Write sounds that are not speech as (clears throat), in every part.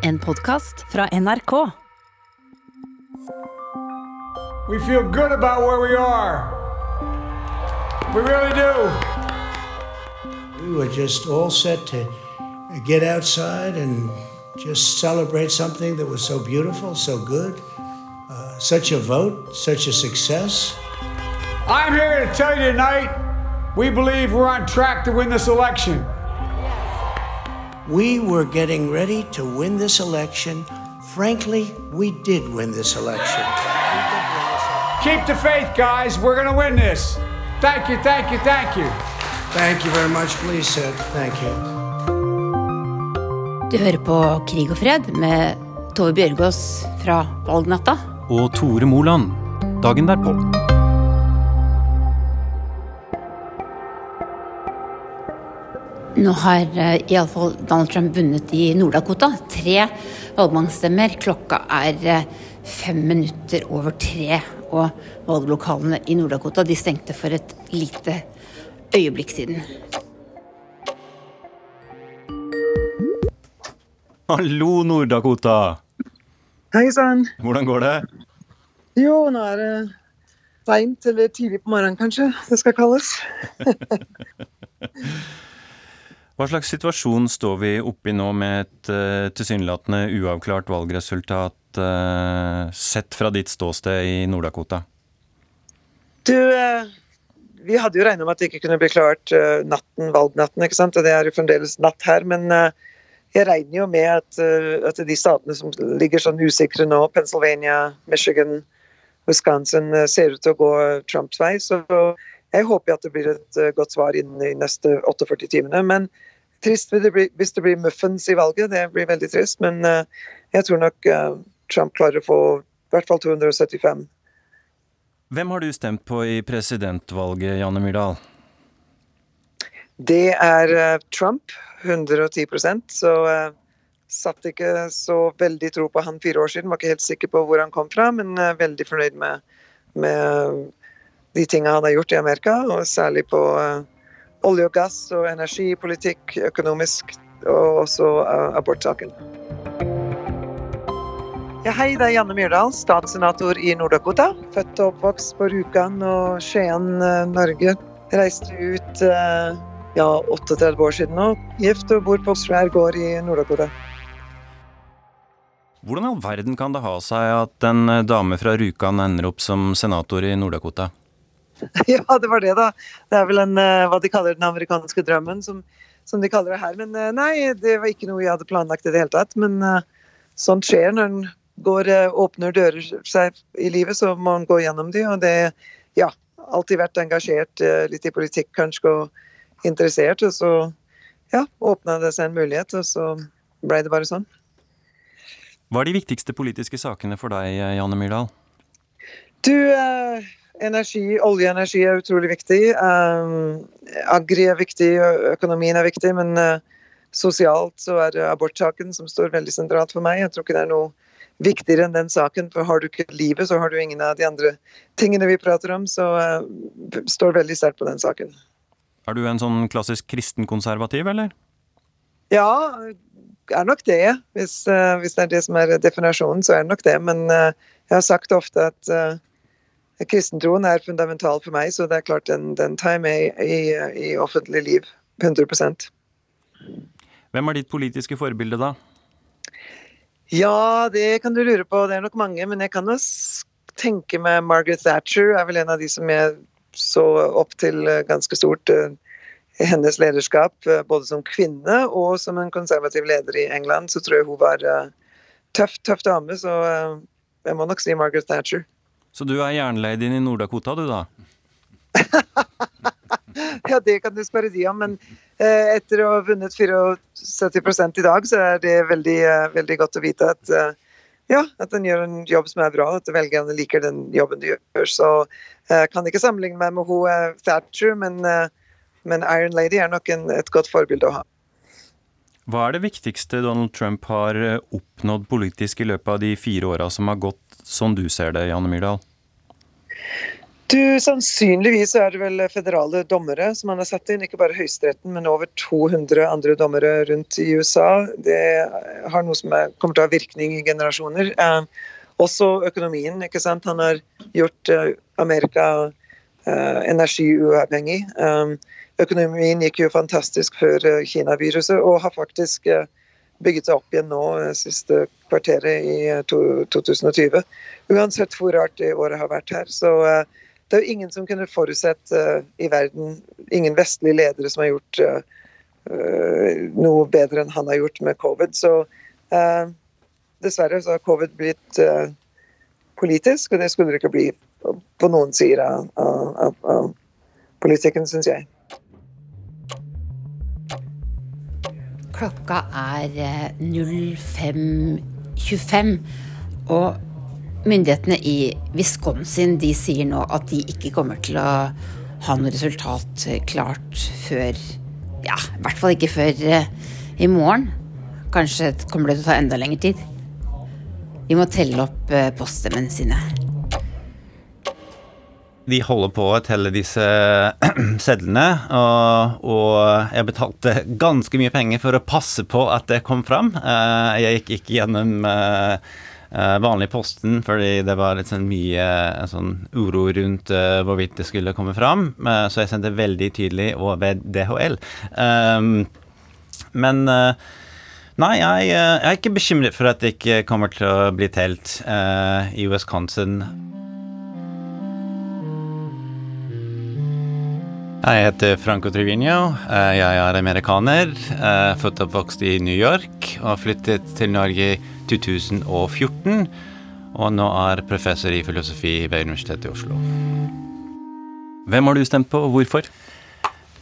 En podkast fra NRK. We feel good about where we are. We really do. We were just all set to get outside and just celebrate something that was so beautiful, so good. Uh, such a vote, such a success. I'm here to tell you tonight we believe we're on track to win this election. We were getting ready to win this election. Frankly, we did win this election. Keep the faith, guys. We're going to win this. Thank you, thank you, thank you. Thank you very much, please, sir. Thank you. Du hører på Krig og fred med Tove Bjørgaas fra valgnatta. Og Tore Moland dagen derpå. Nå har uh, iallfall Donald Trump vunnet i Nord-Dakota. Tre valgmannsstemmer. Klokka er eh, fem minutter over tre. Og valglokalene i Nord-Dakota de stengte for et lite øyeblikk siden. Hallo, Nord-Dakota! Hei sann. Hvordan går det? Jo, nå er det seint eller tidlig på morgenen, kanskje det skal kalles. (laughs) Hva slags situasjon står vi oppi nå med et uh, tilsynelatende uavklart valgresultat uh, sett fra ditt ståsted i Nord-Dakota? Du, uh, vi hadde jo regna med at det ikke kunne bli klart natten, valgnatten, ikke sant. Det er jo fremdeles natt her. Men jeg regner jo med at, at, de statene som ligger sånn usikre nå, Pennsylvania, Michigan, Wisconsin, ser ut til å gå Trumps vei. Så jeg håper at det blir et godt svar innen de neste 48 timene. Men trist hvis det blir muffens i valget. Det blir veldig trist. Men jeg tror nok Trump klarer å få i hvert fall 275. Hvem har du stemt på i presidentvalget, Janne Myrdal? Det er Trump. 110% Så uh, satt ikke så veldig tro på han fire år siden. Var ikke helt sikker på hvor han kom fra, men uh, veldig fornøyd med, med de tingene han har gjort i Amerika, og særlig på uh, olje og gass og energipolitikk, økonomisk, og også uh, abortsaken. Ja, hei, det er Janne Myrdal, statssenator i Nord-Dakota. Født og oppvokst på Rjukan og Skien, uh, Norge. Reiste ut ja, 38 år siden nå. Gift og bor på Svær gård i Nord-Dakota. Hvordan i all verden kan det ha seg at en dame fra Rjukan ender opp som senator i Nord-Dakota? (laughs) Ja, det var det, da. Det er vel en, hva de kaller den amerikanske drømmen, som, som, de kaller det her. Men nei, det var ikke noe jeg hadde planlagt i det hele tatt. Men uh, sånt skjer når en går, åpner dører seg i livet, så må en gå gjennom de. Og det, ja, alltid vært engasjert litt i politikk, kanskje, og interessert. Og så, ja, åpna det seg en mulighet, og så ble det bare sånn. Hva er de viktigste politiske sakene for deg, Janne Myrdal? Du, Energi, olje og energi er utrolig viktig. Um, agri er viktig, økonomien er viktig, men uh, sosialt så er det abortsaken som står veldig sentralt for meg. Jeg tror ikke det er noe viktigere enn den saken, for har du ikke livet, så har du ingen av de andre tingene vi prater om, så uh, står veldig sterkt på den saken. Er du en sånn klassisk kristenkonservativ, eller? Ja, er nok det. Hvis, uh, hvis, det er det som er definasjonen, så er det nok det. Men jeg har sagt ofte at Kristentroen er fundamental for meg, så det er klart den, den tar jeg med i, i, offentlig liv. 100% Hvem er ditt politiske forbilde, da? Ja, det kan du lure på. Det er nok mange. Men jeg kan jo tenke meg Margaret Thatcher er vel en av de som jeg så opp til ganske stort. Hennes lederskap, både som kvinne og som en konservativ leder i England, så tror jeg hun var tøff, tøff dame. Så jeg må nok si Margaret Thatcher. Så du er jernladyen i Nord-Dakota, du da? (laughs) ja, det kan du spørre de om. Men eh, etter å ha vunnet 74 i dag, så er det veldig, eh, veldig godt å vite at eh, ja, at den gjør en jobb som er bra, at velgerne liker den jobben du gjør. Så jeg kan ikke sammenligne meg med hun Thatcher, men, men Iron Lady er nok en, et godt forbilde å ha. Hva er det viktigste Donald Trump har oppnådd politisk i løpet av de fire åra som har gått, sånn du ser det, Janne Myrdal? Du, Sannsynligvis er det vel federale dommere som han har satt inn, ikke bare Høyesteretten, men over 200 andre dommere rundt i USA. Det har noe som er, kommer til å ha virkning i generasjoner. Eh, også økonomien. ikke sant? Han har gjort eh, Amerika eh, energiuavhengig. Eh, økonomien gikk jo fantastisk før eh, Kina-viruset, og har faktisk eh, bygget seg opp igjen nå siste kvarteret i 2020. Uansett hvor rart det året har vært her. så det er jo ingen som kunne forutsett i verden, ingen vestlige ledere som har gjort noe bedre enn han har gjort med covid. Så dessverre så har covid blitt politisk, og det skulle det ikke bli på noen sider av politikken, syns jeg. Klokka er 05.25, og Myndighetene i Wisconsin de sier nå at de ikke kommer til å ha noe resultat klart før Ja, i hvert fall ikke før uh, i morgen. Kanskje kommer det til å ta enda lengre tid. Vi må telle opp poststemmene sine. De holder på å telle disse (clears throat) sedlene, og, og, jeg betalte ganske mye penger for å passe på at det kom fram. Uh, jeg gikk ikke gjennom uh, vanlig posten, fordi det var litt sånn mye uh, sånn uro rundt uh, hvorvidt det skulle komme fram. så jeg sendte veldig tydelig og ved DHL. Um, men nei, jeg, jeg, er ikke bekymret for at det ikke kommer til å bli telt i Wisconsin. Jeg heter Franco Trivigno. Jeg er amerikaner. Født og oppvokst i New York og flyttet til Norge i 2014, og nå er professor i filosofi ved Universitetet i Oslo. Hvem har du stemt på, og hvorfor?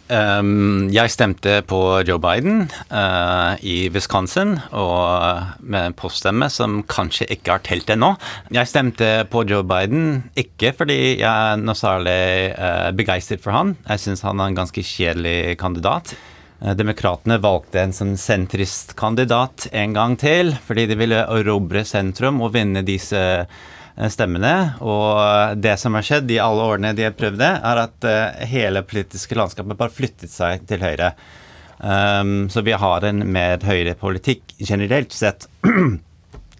Um, jeg stemte på Joe Biden uh, i Wisconsin, og med en poststemme som kanskje ikke har telt ennå. Jeg stemte på Joe Biden ikke fordi jeg er noe særlig uh, begeistret for han. Jeg syns han er en ganske kjedelig kandidat. Eh, demokratene valgte en sånn sentristkandidat en gang til, fordi de ville erobre sentrum og vinne disse stemmene. Og det som har skjedd i alle årene de har prøvd det, er at eh, hele politiske landskapet bare flyttet seg til høyre. Um, så vi har en mer høyrepolitikk generelt sett. (clears throat)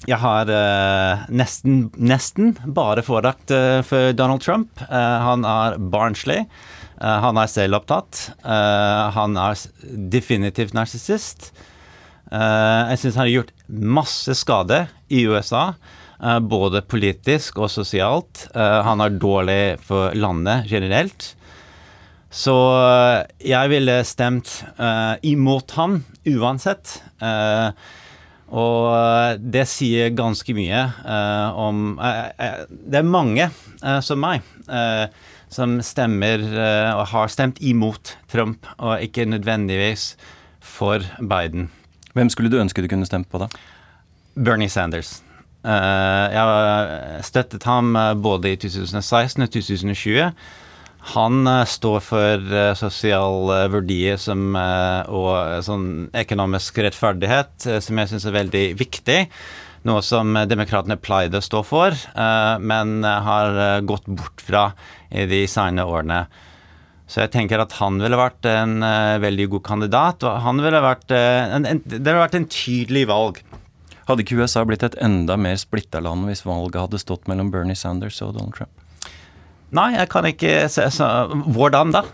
Jeg har uh, nesten, nesten bare forakt uh, for Donald Trump. Uh, han er barnslig. Eh, han er selvopptatt. Han er definitivt narsissist. Jeg syns han har gjort masse skade i USA, både politisk og sosialt. han er dårlig for landet generelt. Så jeg ville stemt imot han uansett. og det sier ganske mye om Det er mange som meg som stemmer eh, og har stemt imot Trump, og ikke nødvendigvis for Biden. Hvem skulle du ønske du kunne stemt på, da? Bernie Sanders. Eh, jeg støttet ham eh, både i 2016 og 2020. Han står for sosiale verdier som, og sånn økonomisk rettferdighet, som jeg syns er veldig viktig noe som demokratene pleide å stå for, men har gått bort fra i de senere årene. Så jeg tenker at han ville vært en veldig god kandidat. Og han ville vært en, en, Det ville vært en tydelig valg. Hadde ikke USA blitt et enda mer splitta land hvis valget hadde stått mellom Bernie Sanders og Donald Trump? Nei, jeg kan ikke se så, Hvordan da?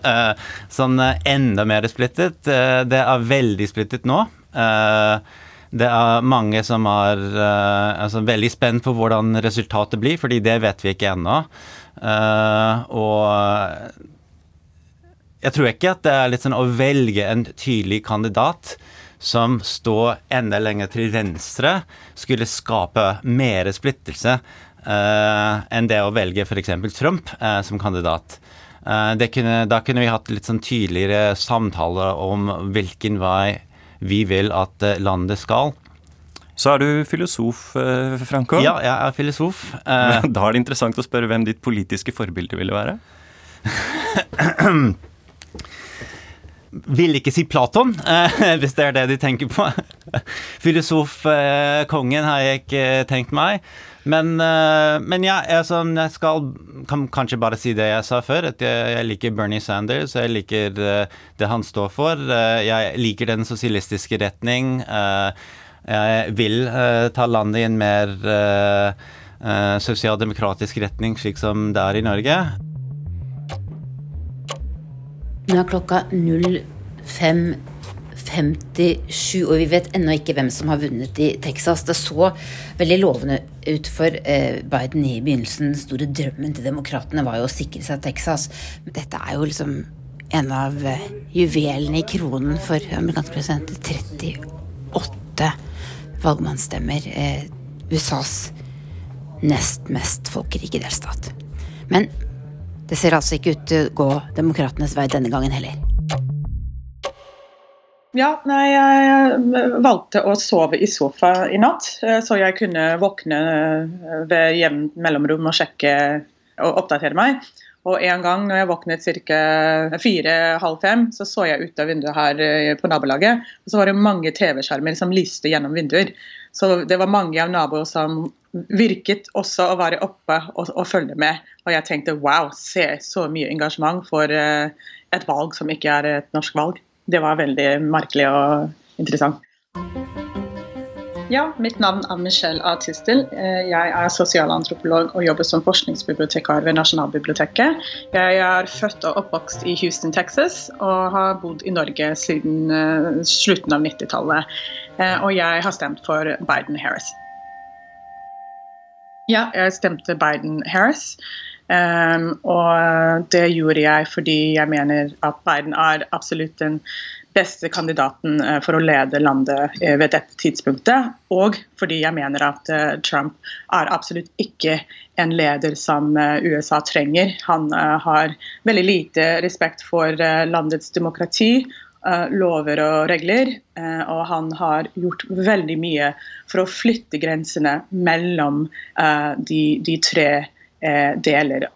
(laughs) sånn enda mer splittet. Det er veldig splittet nå. Det er mange som er altså, veldig spent på hvordan resultatet blir, fordi det vet vi ikke ennå. Og jeg tror ikke at det er litt sånn å velge en tydelig kandidat som står enda lenger til venstre, skulle skape mer splittelse uh, enn det å velge f.eks. Trump uh, som kandidat. Kunne, da kunne vi hatt litt sånn tydeligere samtaler om hvilken vei vi vil at landet skal. Så er du filosof, eh, Franco. Ja, jeg er filosof. Eh, (laughs) da er det interessant å spørre hvem ditt politiske forbilde ville være? (clears throat) vil ikke si Platon, (laughs) hvis det er det de tenker på. (laughs) Filosofkongen har jeg ikke tenkt meg. Men, men ja, altså, jeg skal kan kanskje bare si det jeg sa før, at jeg, jeg liker Bernie Sanders. Jeg liker det han står for. Jeg liker den sosialistiske retning. Jeg vil ta landet i en mer sosialdemokratisk retning, slik som det er i Norge. Nå er klokka 05.57, og vi vet ennå ikke hvem som har vunnet i Texas. Det så veldig lovende ut for eh, Biden i begynnelsen. Den store drømmen til demokratene var jo å sikre seg Texas. Dette er jo liksom en av eh, juvelene i kronen for amerikansk president. 38 valgmannsstemmer. Eh, USAs nest mest folkerike delstat. Men det ser altså ikke ut til å gå demokratenes vei denne gangen heller. Ja, nei, jeg valgte å sove i sofa i natt, eh, så jeg kunne våkne eh, ved jevnt mellomrom og sjekke og oppdatere meg. Og en gang når jeg våknet ca. fire-halv fem, så så jeg ut av vinduet her eh, på nabolaget. Og så var det mange TV-skjermer som lyste gjennom vinduer. Så det var mange av naboer som virket også å være oppe og, og, følge med. Og jeg tenkte wow, se så mye engasjement for uh, et valg som ikke er et norsk valg. Det var veldig merkelig og interessant. Ja, mitt navn er Michelle A. Tistel. jeg er sosialantropolog og jobber som forskningsbibliotekar ved Nasjonalbiblioteket. Jeg er født og oppvokst i Houston, Texas, og har bodd i Norge siden uh, slutten av 90-tallet. Uh, og jeg har stemt for Biden-Harris. Ja, jeg stemte Biden-Harris. Um, og det gjorde jeg fordi jeg mener at Biden er absolutt den beste kandidaten uh, for å lede landet uh, ved dette tidspunktet. Og fordi jeg mener at uh, Trump er absolutt ikke en leder som USA trenger. Han har veldig lite respekt for landets demokrati lover og regler. Og han har gjort veldig mye for å flytte grensene mellom de, de, tre deler,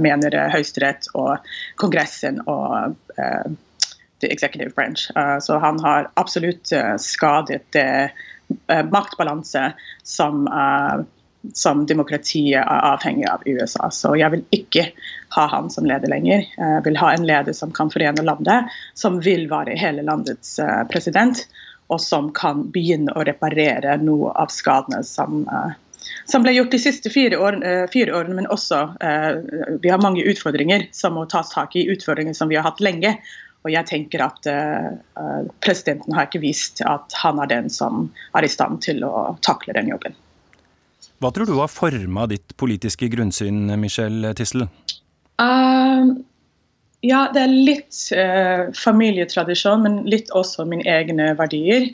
mener Høyesterett og Kongressen og the executive branch. så han har absolutt skadet maktbalanse som som demokratiet er avhengig av USA. Så jeg vil ikke ha han som leder lenger. Jeg vil ha en leder som kan forene landet, som vil være hele landets eh, president, og som kan begynne å reparere noe av skadene som, eh, som ble gjort de siste fire, år, eh, fire årene, men også Vi har mange utfordringer som må tas tak i, utfordringer som vi har hatt lenge. Og jeg tenker at Presidenten har ikke vist at han er den som er i stand til å takle den jobben. Hva tror du har forma ditt politiske grunnsyn, Michelle Tissel? Uh, ja, det er litt uh, familietradisjon, men litt også mine egne verdier.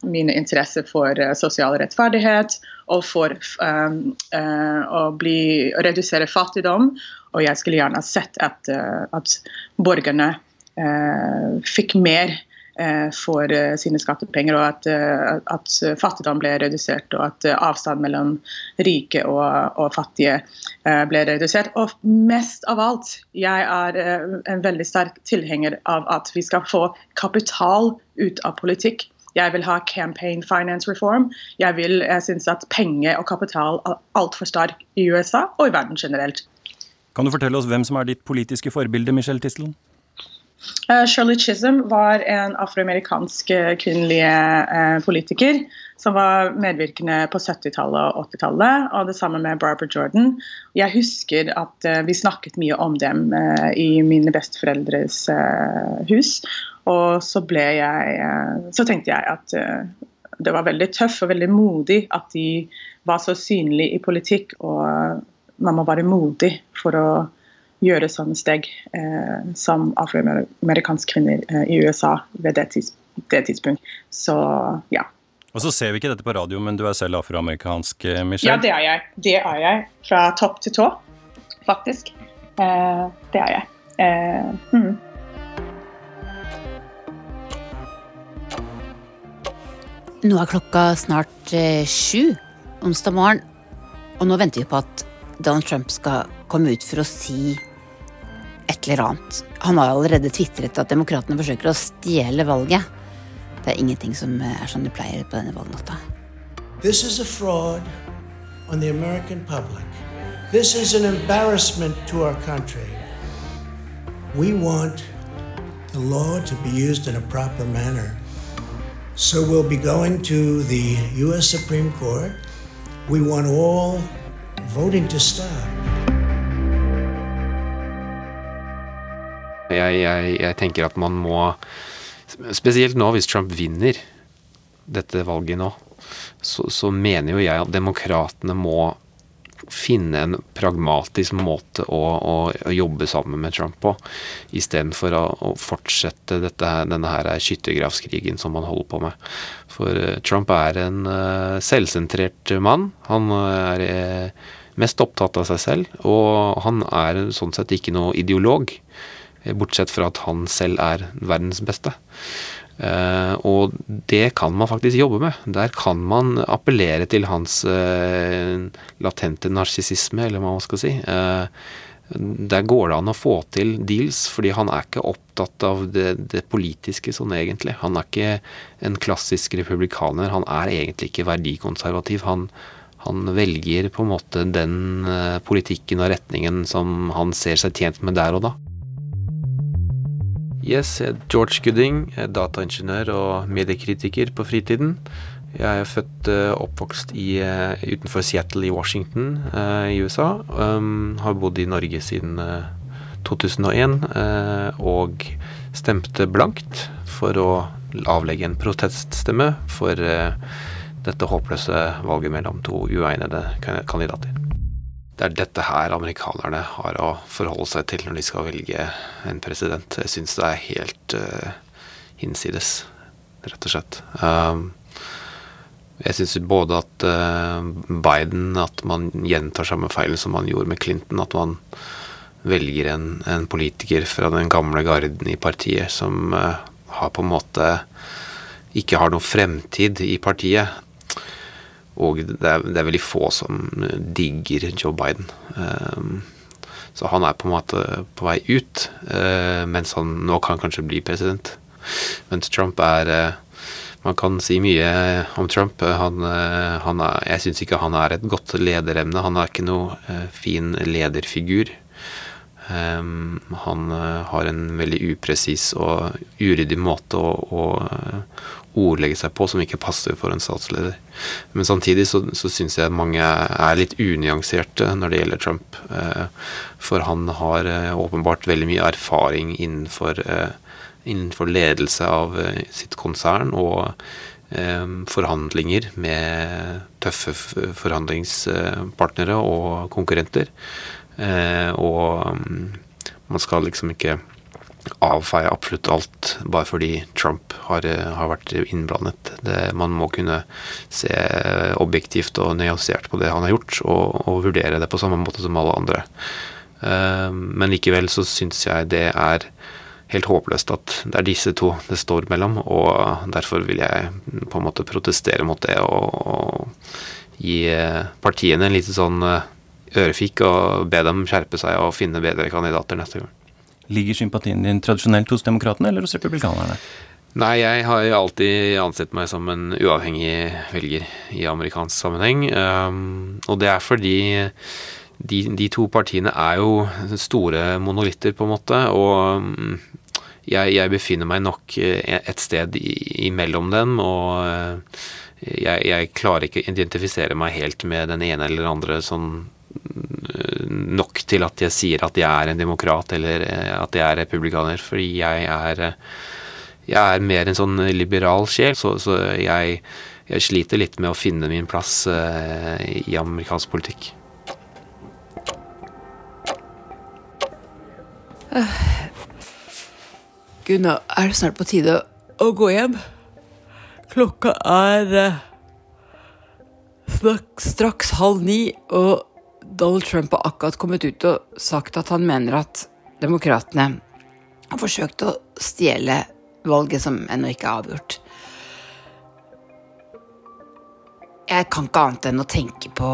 Mine interesser for uh, sosial rettferdighet og for um, å bli, redusere fattigdom. Og jeg skulle gjerne sett at, at borgerne fikk mer Eh, for eh, sine skattepenger, og at, eh, at, fattigdom ble redusert, og at avstand mellom rike og, og, fattige ble redusert. Og mest av alt, jeg er en veldig sterk tilhenger av at vi skal få kapital ut av politikk. Jeg vil ha campaign finance reform. Jeg, vil, jeg syns at penger og kapital er altfor sterk i USA og i verden generelt. Kan du fortelle oss hvem som er ditt politiske forbilde, Michelle Tisselen? Uh, Shirley Chisholm var en afroamerikansk eh, kvinnelig uh, politiker som var medvirkende på 70-tallet og 80-tallet, og det samme med Barbara Jordan. Jeg husker at vi snakket mye om dem i mine besteforeldres hus, og så jeg Så tenkte jeg at det var veldig tøff og veldig modig at de var så synlige i politikk, og man må være modig for å gjøre sånne steg eh, som afroamerikanske kvinner eh, i USA ved det, tids det tidspunkt. Så ja. Og så ser vi ikke dette på radio, men du er selv afroamerikansk, eh, Michelle? Ja, det er jeg. Det er jeg. Fra topp til tå, faktisk. Eh, det er jeg. Eh, hmm. Nå er klokka snart eh, sju onsdag morgen, og nå venter vi på at Donald Trump skal komme ut for å si et eller annet. Han har allerede tvitret at demokratene forsøker å stjele valget. Det er ingenting som er som det pleier på denne valgnatta. This is a fraud on the American public. This is an embarrassment to our country. We want the law to be used in a proper manner. So we'll be going to the U.S. Supreme Court. We want all voting to stop. Jeg, jeg, jeg tenker at man må Spesielt nå, hvis Trump vinner dette valget nå, så, så mener jo jeg at demokratene må finne en pragmatisk måte å, å, å jobbe sammen med Trump på, istedenfor å, å fortsette dette, denne her skyttergravskrigen som man holder på med. For uh, Trump er en uh, selvsentrert mann. Han er uh, mest opptatt av seg selv, og han er sånn sett ikke noe ideolog. Bortsett fra at han selv er verdens beste. Uh, og det kan man faktisk jobbe med. Der kan man appellere til hans uh, latente narsissisme, eller hva man skal si. Uh, der går det an å få til deals, fordi han er ikke opptatt av det, det, politiske sånn egentlig. Han er ikke en klassisk republikaner. Han er egentlig ikke verdikonservativ. Han, han velger på en måte den politikken og retningen som han ser seg tjent med der og da. Yes, jeg er George Gooding, dataingeniør og mediekritiker på fritiden. Jeg er født og uh, oppvokst i, uh, utenfor Seattle i Washington uh, i USA. Um, har bodd i Norge siden 2001 og stemte blankt for å avlegge en proteststemme for dette håpløse valget mellom to uegnede kandidater. Det er dette her amerikanerne har å forholde seg til når de skal velge en president. Jeg syns det er helt uh, hinsides, rett og slett. Um, jeg syns både at uh, Biden At man gjentar samme feil som man gjorde med Clinton. At man velger en, en politiker fra den gamle garden i partiet som uh, har på en måte ikke har noen fremtid i partiet. Og det er, det er, veldig få som digger Joe Biden. Um, så han er på en måte på vei ut, uh, mens han nå kan kanskje bli president. Mens Trump er uh, Man kan si mye om Trump. Han, han er, jeg syns ikke han er et godt lederemne. Han er ikke noe fin lederfigur. Um, han har en veldig upresis og uryddig måte å, å ordlegge seg på som ikke passer for en statsleder. Men samtidig så, så syns jeg mange er litt unyanserte når det gjelder Trump. Eh, for han har eh, åpenbart veldig mye erfaring innenfor, eh, innenfor ledelse av sitt konsern og forhandlinger med tøffe forhandlingspartnere og konkurrenter. Og mm, man skal liksom ikke avfeie absolutt alt bare fordi Trump har, har vært innblandet. Det, man må kunne se objektivt og nyansert på det han har gjort, og, og vurdere det på samme måte som alle andre. Uh, men likevel så syns jeg det er helt håpløst at det er disse to det står mellom, og derfor vil jeg på en måte protestere mot det og, og gi partiene en liten sånn eh, ørefik og be dem skjerpe seg og finne bedre kandidater neste gang. Ligger sympatien din tradisjonelt hos demokratene eller hos republikanerne? Nei, jeg har jo alltid ansett meg som en uavhengig velger i amerikansk sammenheng. Um, og det er fordi de, de, to partiene er jo store monolitter, på en måte. Og um, jeg, jeg befinner meg nok et sted imellom dem. Og uh, jeg, jeg klarer ikke å identifisere meg helt med den ene eller den andre sånn nok til at jeg sier at jeg er en demokrat eller eh, at jeg er republikaner. Fordi jeg er, eh, jeg er mer en sånn liberal sjel, så, så jeg, jeg, sliter litt med å finne min plass uh, i amerikansk politikk. (sighs) Gunnar, er det snart på tide å gå hjem? Klokka er straks halv ni, og Donald Trump har akkurat kommet ut og sagt at han mener at demokratene har forsøkt å stjele valget som ennå ikke er avgjort. Jeg kan ikke annet enn å tenke på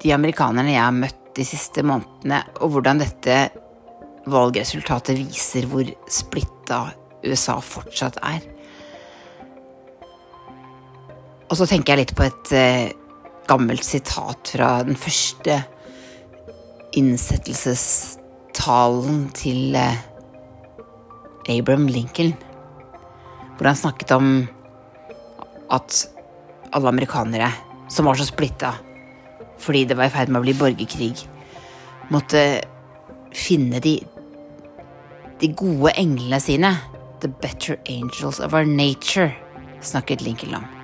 de amerikanerne jeg har møtt de siste månedene, og hvordan dette valgresultatet viser hvor splitta USA fortsatt er. Og så tenker jeg litt på et eh, gammelt sitat fra den første innsettelsestalen til eh, Abraham Lincoln, hvor han snakket om at alle amerikanere som var så splitta fordi det var i ferd med å bli borgerkrig, måtte finne de, de gode englene sine. The better angels of our nature, snakket Lincoln om.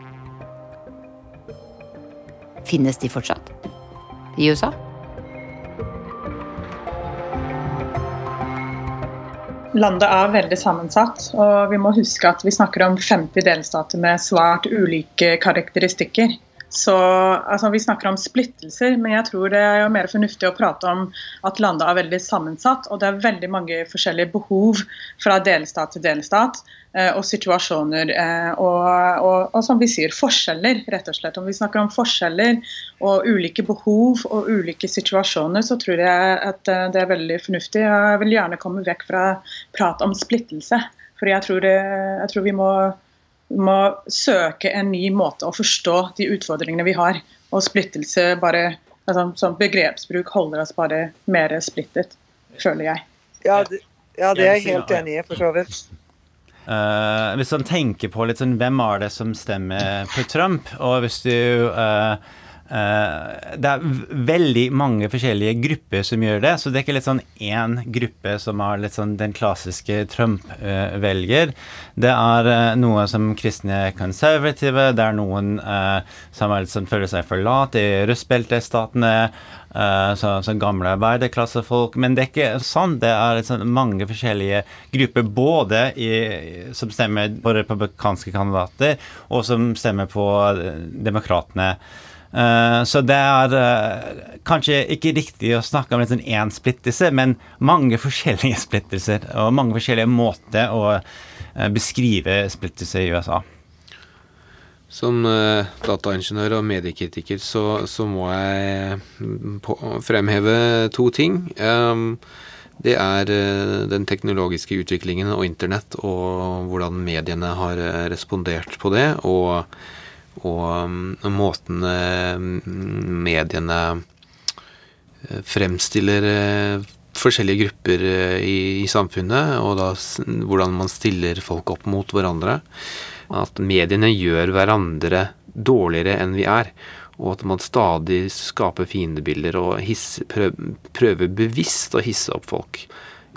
Finnes de fortsatt i USA? Landet er veldig sammensatt, og vi må huske at vi snakker om 50 delstater med svært ulike karakteristikker. Så altså, Vi snakker om splittelser, men jeg tror det er mer fornuftig å prate om at landet er veldig sammensatt, og det er veldig mange forskjellige behov fra delstat til delstat, eh, og situasjoner. Eh, og, og, og, som vi sier, forskjeller, rett og slett. Om vi snakker om forskjeller og ulike behov og ulike situasjoner, så tror jeg at eh, det er veldig fornuftig. Jeg vil gjerne komme vekk fra prat om splittelse. For jeg tror, jeg tror vi må må søke en ny måte å forstå de utfordringene vi har. Og splittelse bare altså, Som begrepsbruk holder oss bare mer splittet, føler jeg. Ja, det, ja, det er jeg helt enig i, for så vidt. Uh, hvis man tenker på litt sånn, hvem er det som stemmer på Trump, og hvis du uh, Uh, det er veldig mange forskjellige grupper som gjør det, så det er ikke litt sånn én gruppe som er litt sånn den klassiske Trump-velger. det er uh, noe som kristne konservative, det er noen uh, som er litt sånn, føler seg forlatt i rustbeltestatene, så, så, gamle arbeiderklassefolk. Men det er ikke sånn. Det er sånn mange forskjellige grupper, både i, som stemmer på republikanske kandidater, og som stemmer på demokratene. Uh, så det er uh, kanskje ikke riktig å snakke om en én splittelse, men mange forskjellige (laughs) splittelser. Og mange forskjellige måter å uh, beskrive splittelse i USA. Som dataingeniør og mediekritiker så, så må jeg på, fremheve to ting. Det er den teknologiske utviklingen og internett og hvordan mediene har respondert på det. og og måten eh, mediene eh, fremstiller eh, forskjellige grupper i, i, samfunnet, og da hvordan man stiller folk opp mot hverandre. At mediene gjør hverandre dårligere enn vi er. Og at man stadig skaper fiendebilder og hisse, prøver, bevisst å hisse opp folk.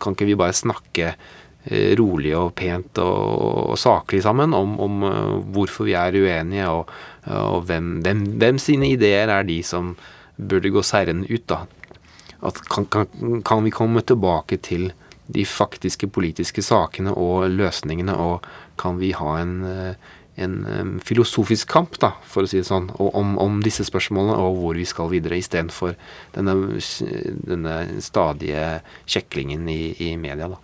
Kan ikke vi bare snakke Eh, rolig og pent og, saklig sammen om, om, eh, hvorfor vi er uenige, og, og hvem, hvem, hvem, sine ideer er de som burde gå seirende ut. da. Kan, kan, kan, vi komme tilbake til de faktiske politiske sakene og løsningene, og kan vi ha en, eh, en filosofisk kamp, da, for å si det sånn, om, om disse spørsmålene og hvor vi skal videre, istedenfor denne, denne stadige kjeklingen i, i media. da.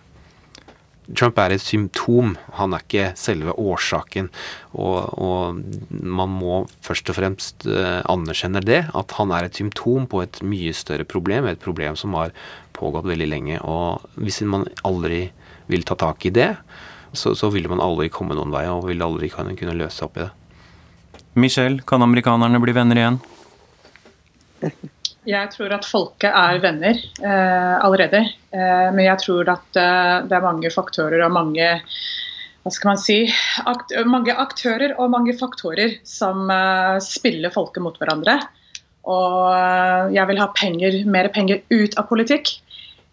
Trump er et symptom, han er ikke selve årsaken. Og, og, man må først og fremst uh, anerkjenne det, at han er et symptom på et mye større problem, et problem som har pågått veldig lenge. Og hvis man aldri vil ta tak i det, så, så vil man aldri komme noen vei, og vil aldri kunne, kunne løse opp i det. Michelle, kan amerikanerne bli venner igjen? (laughs) Jeg tror at folket er venner eh, allerede. Eh, men jeg tror at eh, det er mange faktorer og mange hva skal man si, akt mange aktører og mange faktorer som eh, spiller folket mot hverandre. Og eh, jeg vil ha penger, mer penger ut av politikk.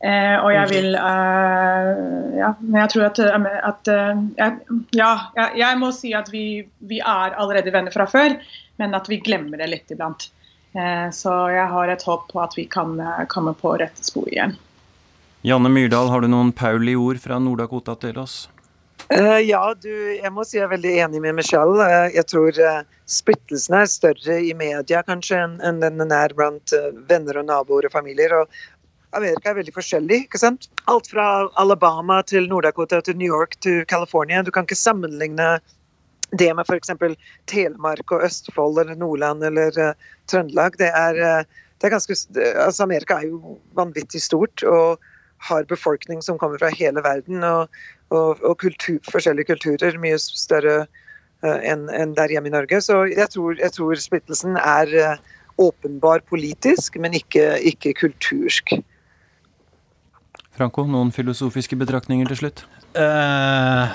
Eh, og jeg vil Ja, men jeg tror at, at Ja, jeg, jeg, må si at vi, vi er allerede venner fra før, men at vi glemmer det litt iblant. Eh, så jeg har et håp på at vi kan eh, komme på rette spor igjen. Janne Myrdal, har du noen Pauli-ord fra Nord-Dakota til oss? Uh, ja, du, jeg må si jeg er veldig enig med Michelle. Jeg tror splittelsen er større i media kanskje enn den er blant venner og naboer og familier. og Amerika er veldig forskjellig. ikke sant? Alt fra Alabama til Nord-Dakota til New York til California. Du kan ikke sammenligne det med f.eks. Telemark og Østfold eller Nordland eller uh, Trøndelag, det er, uh, det er ganske, altså Amerika er jo vanvittig stort og har befolkning som kommer fra hele verden. Og, og, og kultur, forskjellige kulturer mye større uh, enn en der hjemme i Norge. Så jeg tror, jeg tror splittelsen er uh, åpenbar politisk, men ikke, ikke kultursk. Franco, noen filosofiske betraktninger til slutt? Uh,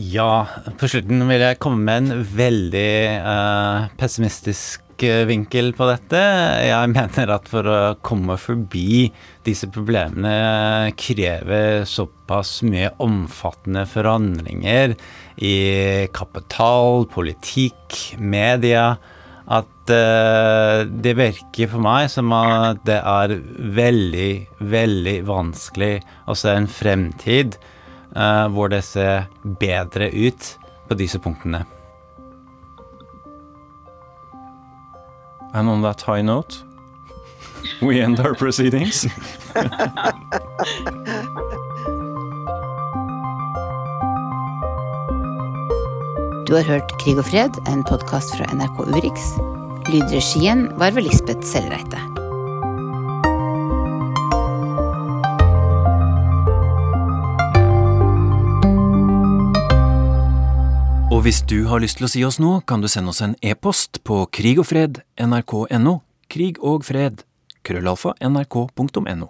ja, på slutten vil jeg komme med en veldig uh, pessimistisk vinkel på dette. Jeg (laughs) mener at for å komme forbi disse problemene krever såpass mye omfattende forandringer i kapital, politikk, media at uh, det virker for meg som at det er veldig, veldig vanskelig å se en fremtid uh, hvor det ser bedre ut på disse punktene. And on that high note, we end our proceedings. (laughs) Du har hørt Krig og fred, en podkast fra NRK Urix. Lydregien var ved Lisbeth Sellreite. Og hvis du har lyst til å si oss noe, kan du sende oss en e-post på krigogfred.nrk.no, Krig og fred. Krøllalfa nrk.no.